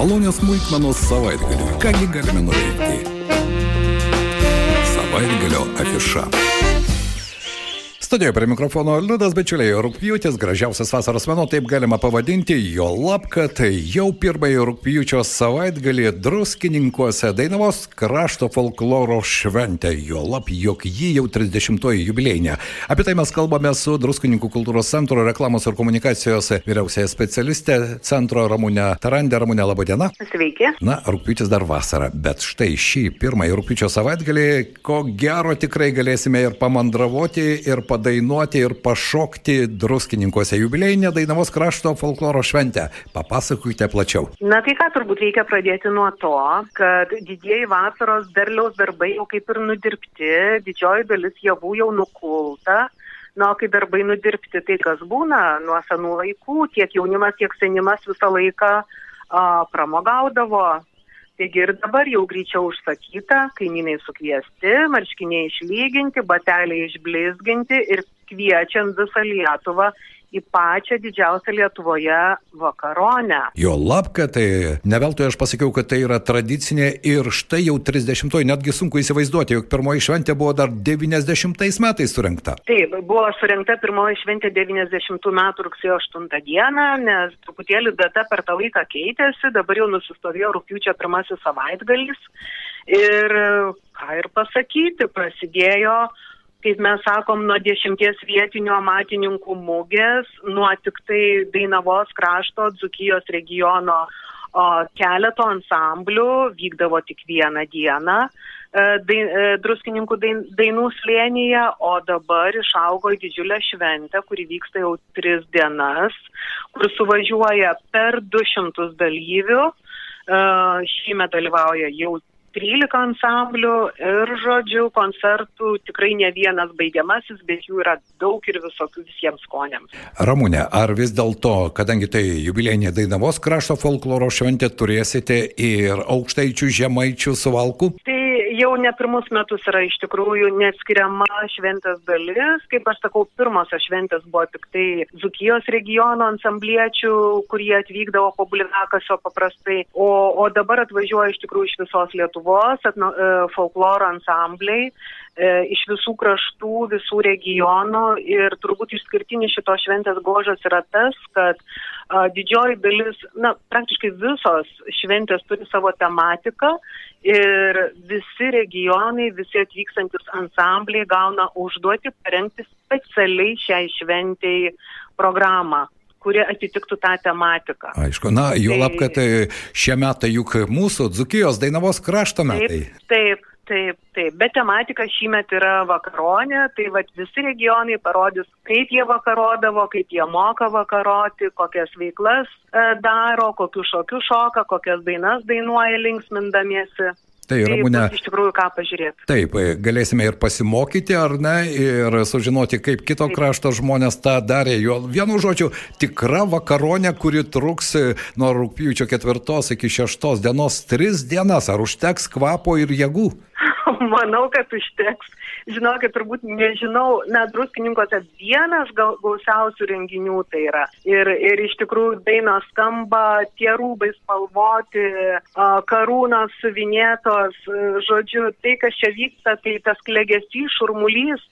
Malonios smulkmenos savaitgaliui. Kągi galime nuveikti? Savaitgalio afiša. Studijoje prie mikrofono Liudas Bečiuliai, rūpjūtis, gražiausias vasaros mėnuo, taip galima pavadinti, jo lab, kad jau pirmąjį rūpjūčio savaitgalį druskininkuose Dainavos krašto folkloro šventė, jo lab, jog ji jau 30-oji jubilėjinė. Apie tai mes kalbame su Druskininkų kultūros centro reklamos ir komunikacijos vyriausiaja specialistė centro Ramūnė Tarandė. Ramūnė, laba diena. Sveiki. Na, rūpjūtis dar vasara, bet štai šį pirmąjį rūpjūčio savaitgalį, ko gero tikrai galėsime ir pamandravoti, ir padaryti padainuoti ir pašokti druskininkuose jubilėjinę Dainavos krašto folkloro šventę. Papasakokite plačiau. Na tai ką, turbūt reikia pradėti nuo to, kad didieji vasaros derliaus darbai jau kaip ir nudirbti, didžioji dalis javų jau nukulta. Na, kai darbai nudirbti, tai kas būna nuo senų laikų, tiek jaunimas, tiek senimas visą laiką a, pramogaudavo, Taigi ir dabar jau greičiau užsakyta, kaimynai sukviesti, marškiniai išlyginti, bateliai išblizginti ir kviečiant visą Lietuvą į pačią didžiausią Lietuvoje vakaronę. Jo labka, tai ne veltui aš pasakiau, kad tai yra tradicinė ir štai jau 30-oji, netgi sunku įsivaizduoti, jog pirmoji šventė buvo dar 90 metais surinkta. Taip, buvo surinkta pirmoji šventė 90 metų rugsėjo 8 dieną, nes truputėlį data per tą laiką keitėsi, dabar jau nusistovėjo rūpiučio pirmasis savaitgalis. Ir ką ir pasakyti, prasidėjo kaip mes sakom, nuo dešimties vietinių amatininkų mugės, nuo tik tai Dainavos krašto, Dzukijos regiono o, keleto ansamblių, vykdavo tik vieną dieną e, dain, e, druskininkų dain, dainų slėnyje, o dabar išaugo į didžiulę šventę, kuri vyksta jau tris dienas, kur suvažiuoja per 200 dalyvių. E, šįmet dalyvauja jau 13 ansamblių ir, žodžiu, koncertų tikrai ne vienas baigiamasis, bet jų yra daug ir visokių visiems skonėms. Ramūne, ar vis dėlto, kadangi tai jubilėjinė Dainavos krašto folkloro šventė, turėsite ir aukštaičių, žemaičių suvalkų? Tai jau ne pirmus metus yra iš tikrųjų neatskiriama šventės dalis. Kaip aš sakau, pirmosios šventės buvo tik tai Zukijos regiono ansambliečių, kurie atvykdavo po Bulvinakasio paprastai, o, o dabar atvažiuoja iš tikrųjų iš visos Lietuvos atno, e, folkloro ansambliai e, iš visų kraštų, visų regionų ir turbūt išskirtinis šitos šventės gožas yra tas, kad didžioji dalis, na, praktiškai visos šventės turi savo tematiką ir visi regionai, visi atvykstantis ansambliai gauna užduoti parengti specialiai šiai šventėjai programą kurie atitiktų tą tematiką. Aišku, na, jau lab, kad tai šie metai juk mūsų Dzukijos Dainavos krašto metai. Taip, taip, taip, taip. Bet tematika šįmet yra vakaronė, tai vat, visi regionai parodys, kaip jie vakarodavo, kaip jie moka vakaroti, kokias veiklas e, daro, kokius šokius šoka, kokias dainas dainuoja linksmindamiesi. Tai Tai Ramūne, bus iš tikrųjų ką pažiūrėti. taip, galėsime ir pasimokyti, ar ne, ir sužinoti, kaip kito krašto žmonės tą darė. Jo, vienu žodžiu, tikra vakaronė, kuri truks nuo rūpjūčio ketvirtos iki šeštos dienos tris dienas. Ar užteks kvapo ir jėgų? Manau, kad užteks. Žinokit, turbūt nežinau, net druskininkose vienas gal, gausiausių renginių tai yra. Ir, ir iš tikrųjų dainos skamba, tie rūbai spalvoti, karūnos suvinėtos, žodžiu, tai, kas čia vyksta, tai tas klegesys, šurmulys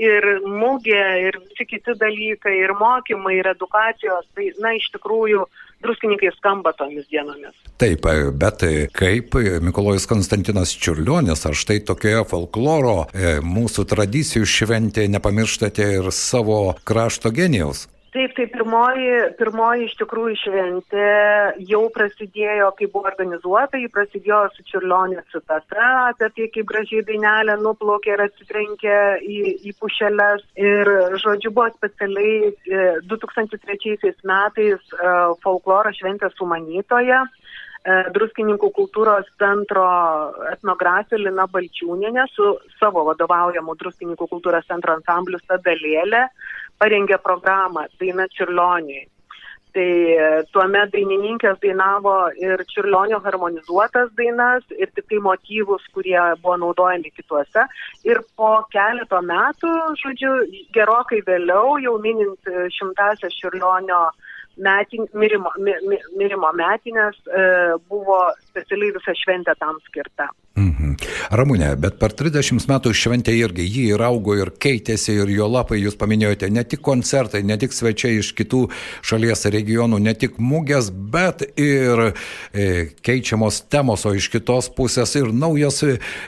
ir mūgė, ir visi kiti dalykai, ir mokymai, ir edukacijos, tai, na, iš tikrųjų, druskininkai skamba tomis dienomis. Taip, bet kaip Mikolojus Konstantinas Čiurlionis, ar štai tokioje folkloro e, mūsų tradicijų šventėje nepamirštate ir savo krašto genijaus? Taip, tai pirmoji, pirmoji iš tikrųjų šventė jau prasidėjo, kai buvo organizuota, ji prasidėjo su Čiurlionio citata apie tai, kaip gražiai dainelė nuplaukė ir atsitrenkė į, į pušelės. Ir, žodžiu, buvo specialiai e, 2003 metais e, folkloro šventės sumanytoja. e, Druskininkų kultūros centro etnografė Lina Balčiūnienė su savo vadovaujamu Druskininkų kultūros centro ansambliu Stadalėlė parengė programą Daina Čiurlioniui. Tai e, tuomet dainininkės dainavo ir Čiurlionio harmonizuotas dainas ir tik tai motyvus, kurie buvo naudojami kituose. Ir po keleto metų, žodžiu, gerokai vėliau, jau minint e, šimtasią Čiurlionio metin, mirimo, mi, mi, mirimo metinės e, buvo specialiai visa šventė tam skirta. Mhm. Ramūnė, bet per 30 metų šventė irgi jį ir augo ir keitėsi ir jo lapai, jūs paminėjote, ne tik koncertai, ne tik svečiai iš kitų šalies regionų, ne tik mūgės, bet ir e, keičiamos temos, o iš kitos pusės ir naujos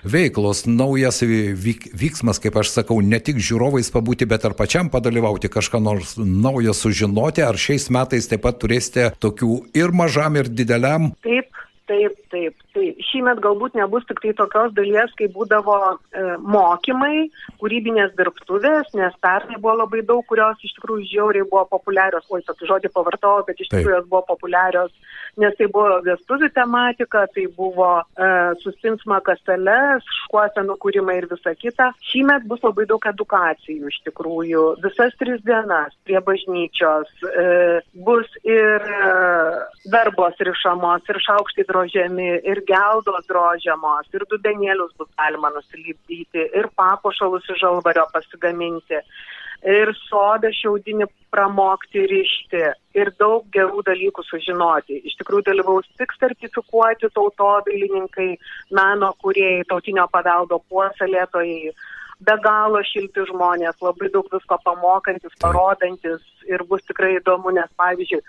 veiklos, naujas vyk, vyksmas, kaip aš sakau, ne tik žiūrovais pabūti, bet ir pačiam padalyvauti, kažką nors naujo sužinoti, ar šiais metais taip pat turėsite tokių ir mažam, ir dideliam. Taip, taip, taip tai šįmet galbūt nebus tik tai tokios dalies, kai būdavo e, mokymai, kūrybinės dirbtuvės, nes pernai buvo labai daug, kurios iš tikrųjų žiauriai buvo populiarios, oi tokį žodį pavartojau, bet iš tikrųjų jos buvo populiarios, nes tai buvo vestuvių tematika, tai buvo e, susinsma kasteles, škuosenų kūrimai ir visa kita. Šįmet bus labai daug edukacijų iš tikrųjų, visas tris dienas prie bažnyčios e, bus ir e, darbos rišamos, ir šaukštai drožiami, ir geldos drožiamos, ir dubenėlius bus galima nusilipdyti, ir papuošalus iš žalvario pasigaminti, ir sodą šiaudinį pramokti ryšti, ir daug gerų dalykų sužinoti. Iš tikrųjų dalyvaus tik sertifikuoti tautodailininkai, meno kuriejai, tautinio paveldo puoselėtojai be galo šilti žmonės, labai daug visko pamokantis, parodantis ir bus tikrai įdomu, nes pavyzdžiui,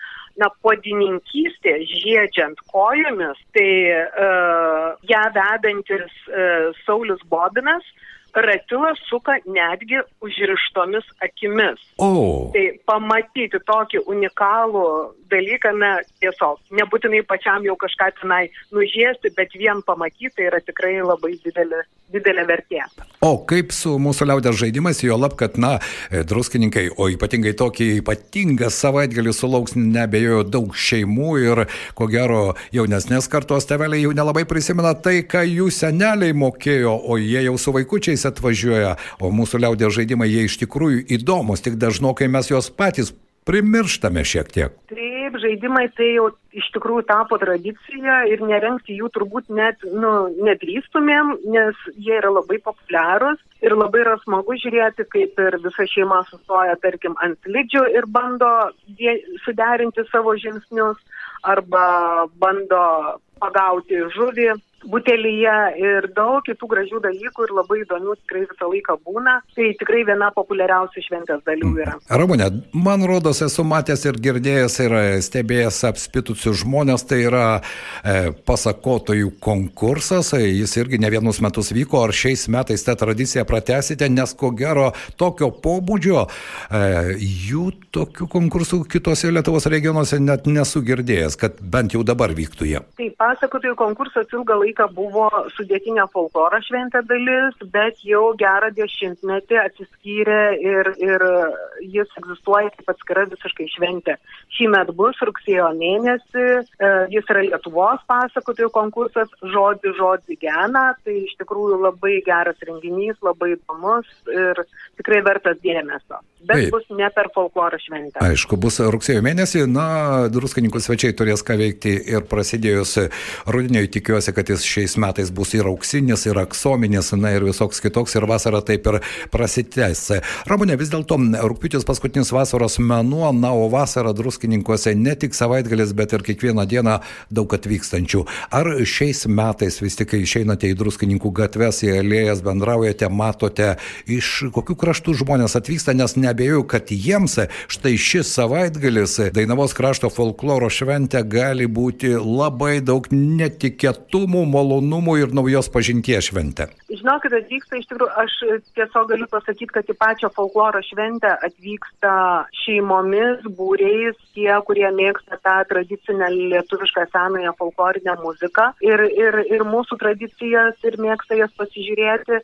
na, podininkystė žiedžiant kojomis, tai uh, ją vedantis uh, Saulis Bobinas, ratilą suka netgi užrištomis akimis. O. Tai pamatyti tokį unikalų dalyką, na, tiesiog, nebūtinai pačiam jau kažką tenai nužiesti, bet vien pamatyti tai yra tikrai labai didelė, didelė vertė. O kaip su mūsų liaudės žaidimais, jo lab, kad, na, druskininkai, o ypatingai tokį ypatingą savaitgalį sulauks nebejoju daug šeimų ir, ko gero, jaunesnės kartos teveliai jau nelabai prisimena tai, ką jų seneliai mokėjo, o jie jau su vaikučiais atvažiuoja, o mūsų liaudės žaidimai jie iš tikrųjų įdomus, tik dažnokai mes juos patys primirštame šiek tiek. Taip, žaidimai tai jau iš tikrųjų tapo tradicija ir nerengti jų turbūt net nu, nedrįstumėm, nes jie yra labai populiarūs ir labai yra smagu žiūrėti, kaip ir visa šeima sustoja, tarkim, ant lydžių ir bando suderinti savo žingsnius arba bando pagauti žuvį butelyje ir daug kitų gražių dalykų ir labai įdomių tikrai visą laiką būna. Tai tikrai viena populiariausių šventės dalių yra. Ramūnė, man rodos, esu matęs ir girdėjęs ir stebėjęs apspitusius žmonės, tai yra e, pasakotojų konkursas, jis irgi ne vienus metus vyko, ar šiais metais tą tradiciją pratesite, nes ko gero tokio pobūdžio e, jų tokių konkursų kitose Lietuvos regionuose net nesu girdėjęs, kad bent jau dabar vyktų jie. Taip, pasakotojų konkursas ilgą laiką laiką buvo sudėtinė folkloro šventė dalis, bet jau gerą dešimtmetį atsiskyrė ir, ir jis egzistuoja kaip atskira visiškai šventė. Šįmet bus rugsėjo mėnesį, e, jis yra Lietuvos pasakotojų konkursas Žodį žodį gena, tai iš tikrųjų labai geras renginys, labai įdomus ir tikrai vertas dėmesio. Bet Taip. bus ne per folkloro šventę. Aišku, bus rugsėjo mėnesį, na, druskininkų svečiai turės ką veikti ir prasidėjus rudeniui tikiuosi, kad jis šiais metais bus ir auksinis, ir aksominis, na ir visoks kitoks, ir vasara taip ir prasitęs. Ramūnė, vis dėlto rūpiutis paskutinis vasaros mėnuo, na, o vasara druskininkuose ne tik savaitgalis, bet ir kiekvieną dieną daug atvykstančių. Ar šiais metais vis tik, kai išeinate į druskininkų gatves, į alėjas, bendraujate, matote, iš kokių kraštų žmonės atvyksta, nes nebejoju, kad jiems štai šis savaitgalis Dainavos krašto folkloro šventė gali būti labai daug netikėtumų, malonumų ir naujos pažinties šventė? Žinokit, atvyksta iš tikrųjų, aš tiesiog galiu pasakyti, kad į pačią folkloro šventę atvyksta šeimomis, būriais, tie, kurie mėgsta tą tradicinę lietuvišką senąją folklorinę muziką ir, ir, ir mūsų tradicijas ir mėgsta jas pasižiūrėti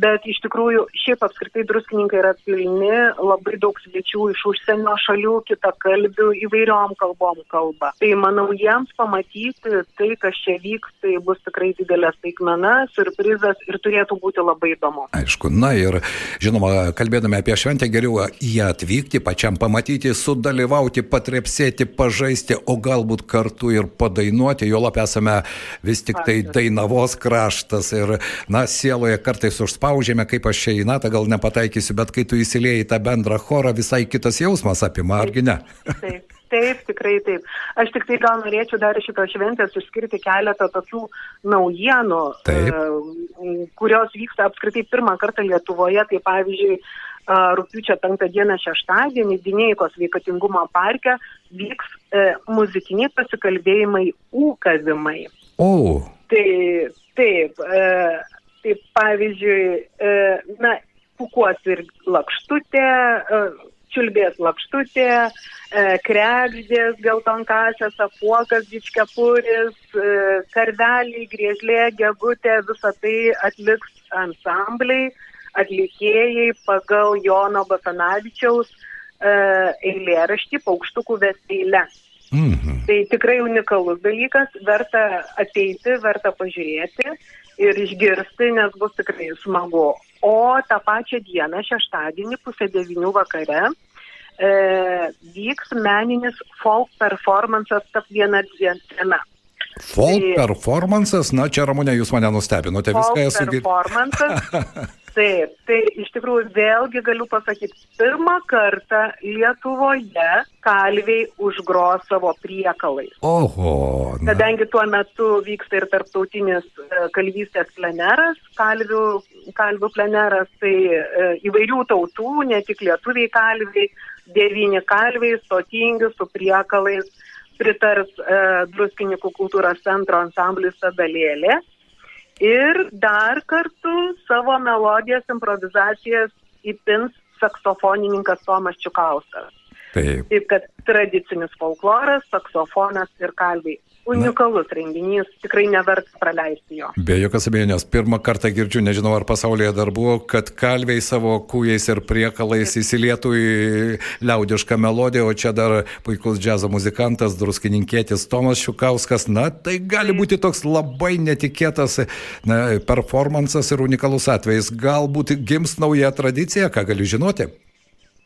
bet iš tikrųjų šiaip apskritai druskininkai yra pilni, labai daug svečių iš užsienio šalių, kitakalbių, įvairiom kalbom kalba. Tai manau, jiems pamatyti tai, kas čia vyks, tai bus tikrai didelė staigmena, surprizas ir turėtų būti labai įdomu. Aišku, na ir žinoma, kalbėdami apie šventę, geriau į ją atvykti, pačiam pamatyti, sudalyvauti, patrepsėti, pažaisti, o galbūt kartu ir padainuoti, jo lap esame vis tik tai Dainavos kraštas ir, na, sieloje kartais užspaudžiame spaudžiame, kaip aš čia į natą gal nepataikysiu, bet kai tu įsilėjai tą bendrą chorą, visai kitas jausmas apima, argi ne? Taip. Taip, tikrai taip. Aš tik tai gal norėčiau dar šitos šventės išskirti keletą tokių naujienų, Taip. e, kurios vyksta apskritai pirmą kartą Lietuvoje. Tai pavyzdžiui, e, rūpiučio penktą dieną šeštadienį Dinėjikos veikatingumo parke vyks e, muzikiniai pasikalbėjimai ūkavimai. O, Tai taip, tai pavyzdžiui, na, pukuos ir lakštutė, čiulbės lakštutė, e, krekždės, geltonkasės, apuokas, dičkepuris, e, karveliai, griežlė, gegutė, visą tai atliks ansambliai, atlikėjai pagal Jono Basanavičiaus e, eilėraštį paukštukų vesteilę. mhm. Tai tikrai unikalus dalykas, verta ateiti, verta pažiūrėti ir išgirsti, nes bus tikrai smagu. O tą pačią dieną, šeštadienį, pusę devinių vakare, e, vyks meninis folk performances tarp viena diena. Folk Tai- performances, na čia Ramūnė, jūs mane nustebinote, viską Folk esu girdėjęs. performances. Taip, tai iš tikrųjų vėlgi galiu pasakyti, pirmą kartą Lietuvoje kalviai užgros savo priekalais. Oho, na, Kadangi tuo metu vyksta ir tarptautinis e, kalvystės pleneras, kalvių, kalvių pleneras, tai e, įvairių tautų, ne tik lietuviai kalviai, devyni kalviai, stotingi su priekalais pritars e, Druskininkų kultūros centro ansamblis Sadalėlė. Ir dar kartu savo melodijas, improvizacijas įpins saksofonininkas Tomas Čiukauskas. taip. Taip kad tradicinis folkloras, saksofonas ir kalviai. Unikalus renginys, tikrai neverta praleisti jo. Be jokios abejonės, pirmą kartą girdžiu, nežinau ar pasaulyje dar buvo, kad kalviai savo kūjais ir priekalais įsilietų į liaudišką melodiją, o čia dar puikus džiazo muzikantas, druskininkėtis Tomas Šiukauskas. Na, tai gali būti toks labai netikėtas na, performances ir unikalus atvejis. Galbūt gims nauja tradicija, ką gali žinoti.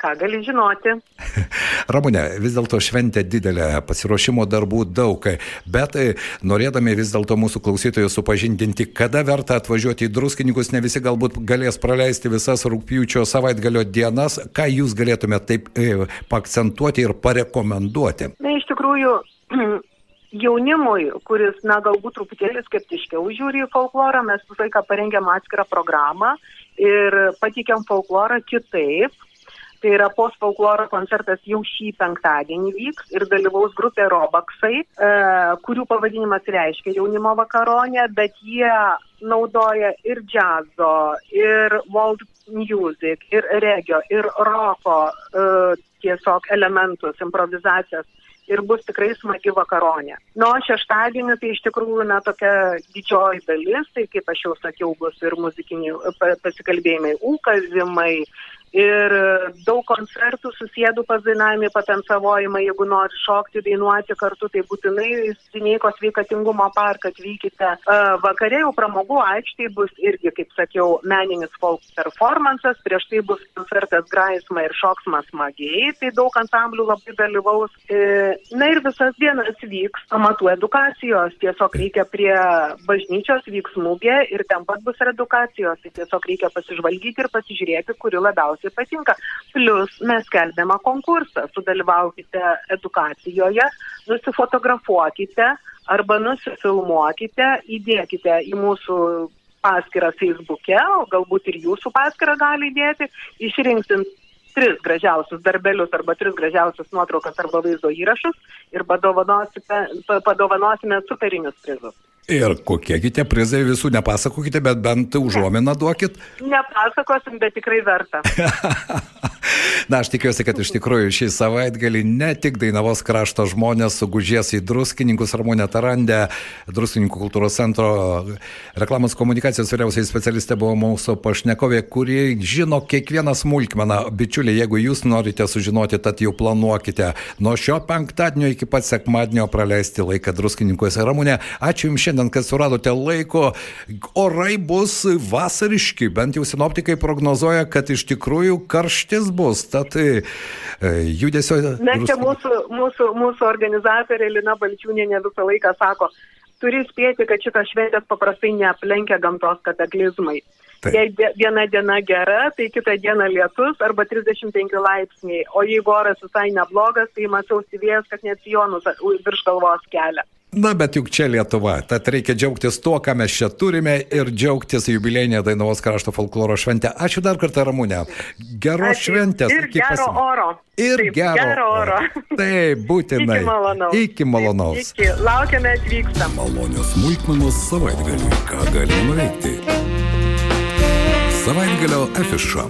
Ką gali žinoti? Ramūne, vis dėlto šventė didelė, pasiruošimo darbų daug, bet e, norėdami vis dėlto mūsų klausytojus supažindinti, kada verta atvažiuoti į druskininkus, ne visi galbūt galės praleisti visas rūpjūčio savaitgalio dienas, ką jūs galėtumėte taip e, pakcentuoti ir parekomenduoti. Na, iš tikrųjų, jaunimui, kuris, na, galbūt truputėlį skeptiškiau žiūri į folklorą, mes visą laiką parengėm atskirą programą ir patikėm folklorą kitaip. Tai yra post folkloro koncertas jau šį penktadienį vyks ir dalyvaus grupė Robaksai, e, kurių pavadinimas reiškia jaunimo vakaronė, bet jie naudoja ir džiazo, ir world music, ir regio, ir roko e, tiesiog elementus, improvizacijas ir bus tikrai smagi vakaronė. Nu, o šeštadienį tai iš tikrųjų, na, tokia didžioji dalis, tai kaip aš jau sakiau, bus ir muzikiniai pa- pasikalbėjimai, ūkazimai. Ir daug koncertų susėdų pazainavimai, patensavojimai, jeigu nori šokti, dainuoti kartu, tai būtinai į Sineikos veikatingumo parką atvykite. E, Vakare jau pramogų aikštėje bus irgi, kaip sakiau, meninis folk performances, prieš tai bus koncertas Graisma ir Šoksmas Magiai, tai daug ansamblių labai dalyvaus. E, Na ir visas dienas vyks amatų edukacijos, tiesiog reikia prie bažnyčios vyks mūgė ir ten pat bus ir edukacijos, tai tiesiog reikia pasižvalgyti ir pasižiūrėti, kuri labiausiai patinka. Plus mes kelbėme konkursą, sudalyvaukite edukacijoje, nusifotografuokite arba nusifilmuokite, įdėkite į mūsų paskirą Facebook'e, o galbūt ir jūsų paskirą gali įdėti, išrinksim tris gražiausius darbelius arba tris gražiausias nuotraukas arba vaizdo įrašus ir padovanosime, pa- padovanosime superinius prizus. Ir kokie tie prizai visų nepasakokite, bet bent užuominą duokit. Nepasakosim, bet tikrai verta. Na, aš tikiuosi, kad iš tikrųjų šį savaitgalį ne tik Dainavos krašto žmonės sugužės į druskininkus Ramūnę Tarandę, druskininkų kultūros centro reklamos komunikacijos vyriausiai specialistė buvo mūsų pašnekovė, kuri žino kiekvieną smulkmeną. Bičiuliai, jeigu jūs norite sužinoti, tad jau planuokite nuo šio penktadienio iki pat sekmadienio praleisti laiką druskininkuose. Ramūnė, ačiū Jums šiandien, kad suradote laiko. Orai bus vasariški, bent jau sinoptikai prognozuoja, kad iš tikrųjų karštis bus. Tad e, judesio. Na, čia mūsų, mūsų, mūsų organizatorė Lina Balčiūnė visą laiką sako, turi spėti, kad šitas šventės paprastai neaplenkia gamtos kataklizmai. Tai. Jei viena diena gera, tai kitą dieną lietus arba 35 laipsniai, o jeigu oras visai neblogas, tai matau įsivėjęs, kad net sijonus virš galvos kelia. Na, bet juk čia Lietuva, tad reikia džiaugtis tuo, ką mes čia turime ir džiaugtis jubilėjinė Dainavos krašto folkloro šventė. Ačiū dar kartą, Ramūnė. Geros Ačiū. šventės. Ir gero pasim... oro. Ir Taip, gero, gero oro. Taip, būtinai. Iki malonaus. Iki malonaus. Iki. Laukiame atvykstam. Malonios smulkmenos savaitgaliui. Ką galime nuveikti? Savaitgalio afiša.